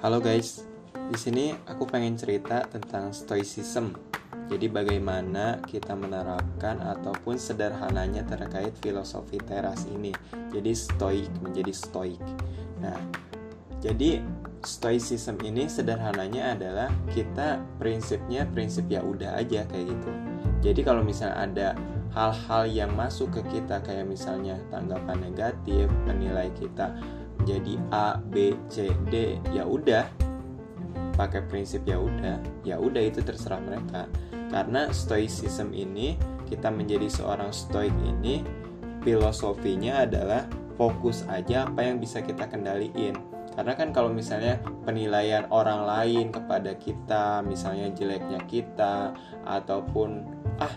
Halo guys, di sini aku pengen cerita tentang stoicism. Jadi bagaimana kita menerapkan ataupun sederhananya terkait filosofi teras ini. Jadi stoik menjadi stoik. Nah, jadi stoicism ini sederhananya adalah kita prinsipnya prinsip ya udah aja kayak gitu. Jadi kalau misalnya ada hal-hal yang masuk ke kita kayak misalnya tanggapan negatif, menilai kita jadi A, B, C, D, ya udah pakai prinsip ya udah, ya udah itu terserah mereka. Karena stoicism ini kita menjadi seorang stoik ini filosofinya adalah fokus aja apa yang bisa kita kendaliin. Karena kan kalau misalnya penilaian orang lain kepada kita, misalnya jeleknya kita ataupun ah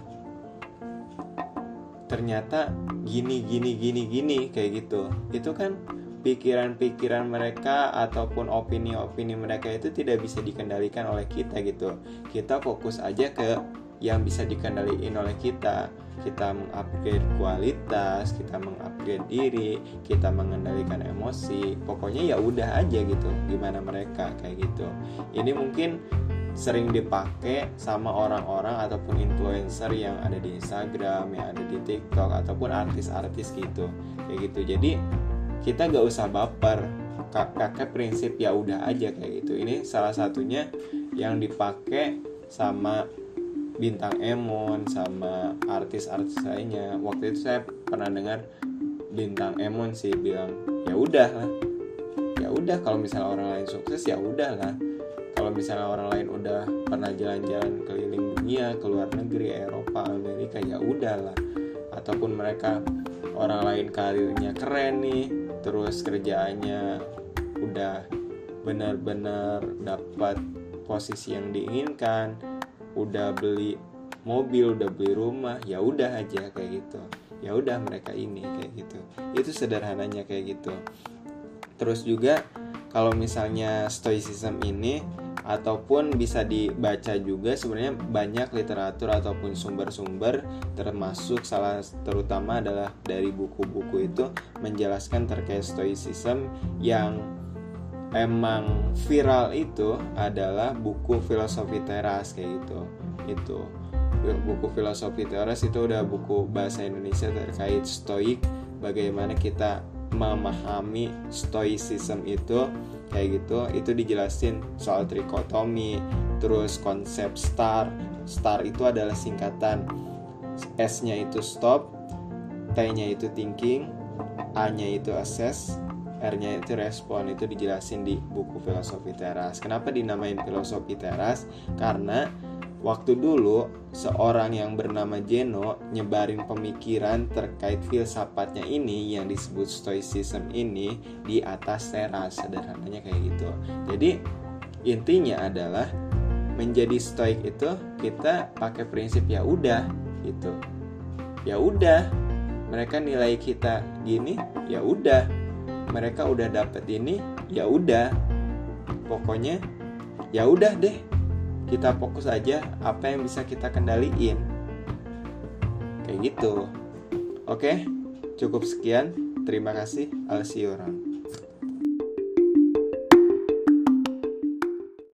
ternyata gini gini gini gini kayak gitu itu kan pikiran-pikiran mereka ataupun opini-opini mereka itu tidak bisa dikendalikan oleh kita gitu kita fokus aja ke yang bisa dikendalikan oleh kita kita mengupgrade kualitas kita mengupgrade diri kita mengendalikan emosi pokoknya ya udah aja gitu gimana mereka kayak gitu ini mungkin sering dipakai sama orang-orang ataupun influencer yang ada di Instagram, yang ada di TikTok ataupun artis-artis gitu. Kayak gitu. Jadi kita gak usah baper. Kakek prinsip ya udah aja kayak gitu. Ini salah satunya yang dipakai sama bintang Emon sama artis-artis lainnya. Waktu itu saya pernah dengar bintang Emon sih bilang ya udah lah. Ya udah kalau misalnya orang lain sukses ya udah lah kalau misalnya orang lain udah pernah jalan-jalan keliling dunia ke luar negeri Eropa Amerika ya udahlah ataupun mereka orang lain karirnya keren nih terus kerjaannya udah benar-benar dapat posisi yang diinginkan udah beli mobil udah beli rumah ya udah aja kayak gitu. Ya udah mereka ini kayak gitu. Itu sederhananya kayak gitu. Terus juga kalau misalnya stoicism ini ataupun bisa dibaca juga sebenarnya banyak literatur ataupun sumber-sumber termasuk salah terutama adalah dari buku-buku itu menjelaskan terkait stoicism yang emang viral itu adalah buku filosofi teras kayak gitu. Itu. Buku filosofi teras itu udah buku bahasa Indonesia terkait stoik bagaimana kita memahami stoicism itu kayak gitu itu dijelasin soal trikotomi terus konsep star. Star itu adalah singkatan. S nya itu stop T nya itu thinking A nya itu assess R nya itu respon. Itu dijelasin di buku filosofi teras. Kenapa dinamain filosofi teras? Karena Waktu dulu, seorang yang bernama Jeno nyebarin pemikiran terkait filsafatnya ini yang disebut stoicism ini di atas teras, sederhananya kayak gitu. Jadi, intinya adalah menjadi stoik itu kita pakai prinsip ya udah gitu. Ya udah, mereka nilai kita gini, ya udah. Mereka udah dapet ini, ya udah. Pokoknya ya udah deh kita fokus aja apa yang bisa kita kendaliin. Kayak gitu. Oke cukup sekian. Terima kasih. I'll see